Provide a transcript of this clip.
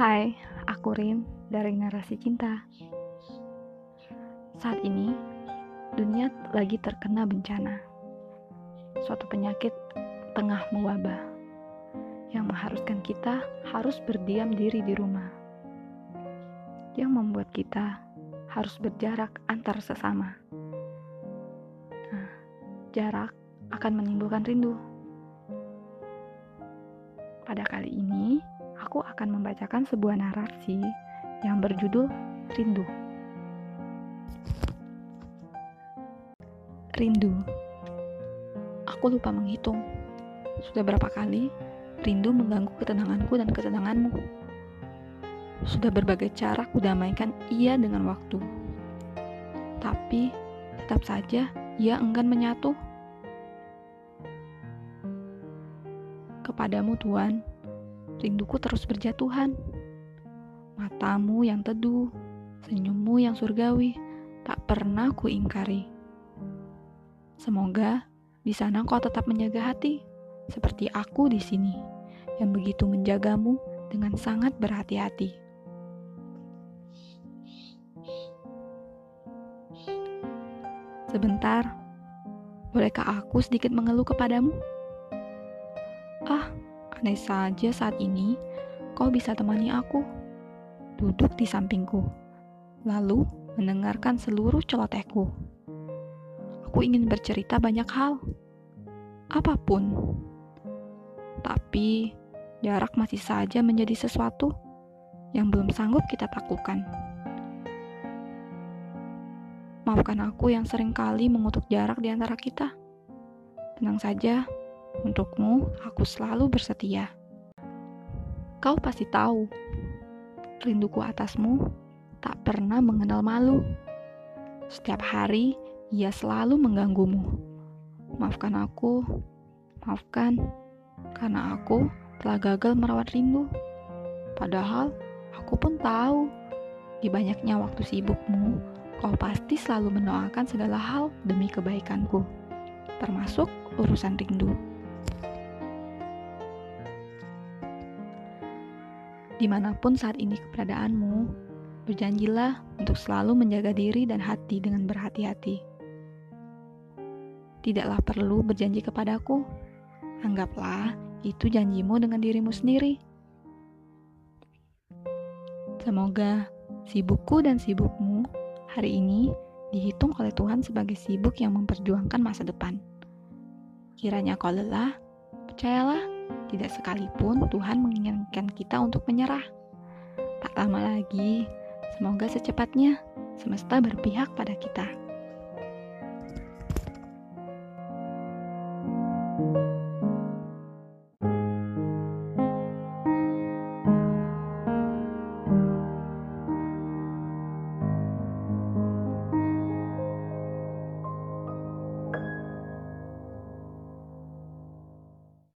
Hai, aku Rin dari Narasi Cinta. Saat ini, dunia lagi terkena bencana. Suatu penyakit tengah mewabah yang mengharuskan kita harus berdiam diri di rumah. Yang membuat kita harus berjarak antar sesama. Nah, jarak akan menimbulkan rindu. Pada kali ini, aku akan membacakan sebuah narasi yang berjudul Rindu. Rindu. Aku lupa menghitung. Sudah berapa kali rindu mengganggu ketenanganku dan ketenanganmu. Sudah berbagai cara kudamaikan ia dengan waktu. Tapi tetap saja ia enggan menyatu. Kepadamu Tuhan, rinduku terus berjatuhan. Matamu yang teduh, senyummu yang surgawi, tak pernah ku ingkari. Semoga di sana kau tetap menjaga hati, seperti aku di sini, yang begitu menjagamu dengan sangat berhati-hati. Sebentar, bolehkah aku sedikit mengeluh kepadamu? Andai saja saat ini kau bisa temani aku, duduk di sampingku, lalu mendengarkan seluruh celotehku. Aku ingin bercerita banyak hal, apa pun. Tapi jarak masih saja menjadi sesuatu yang belum sanggup kita taklukkan. Maafkan aku yang sering kali mengutuk jarak di antara kita. Tenang saja, Untukmu, aku selalu bersetia. Kau pasti tahu, rinduku atasmu tak pernah mengenal malu. Setiap hari, ia selalu mengganggumu. Maafkan aku, maafkan, karena aku telah gagal merawat rindu. Padahal, aku pun tahu, di banyaknya waktu sibukmu, kau pasti selalu mendoakan segala hal demi kebaikanku, termasuk urusan rindu. Di mana pun saat ini keberadaanmu, berjanjilah untuk selalu menjaga diri dan hati dengan berhati-hati. Tidaklah perlu berjanji kepadaku, anggaplah itu janjimu dengan dirimu sendiri. Semoga sibukku dan sibukmu hari ini dihitung oleh Tuhan sebagai sibuk yang memperjuangkan masa depan. Kiranya kau lelah, percayalah tidak sekalipun Tuhan menginginkan kita untuk menyerah. Tak lama lagi, semoga secepatnya semesta berpihak pada kita.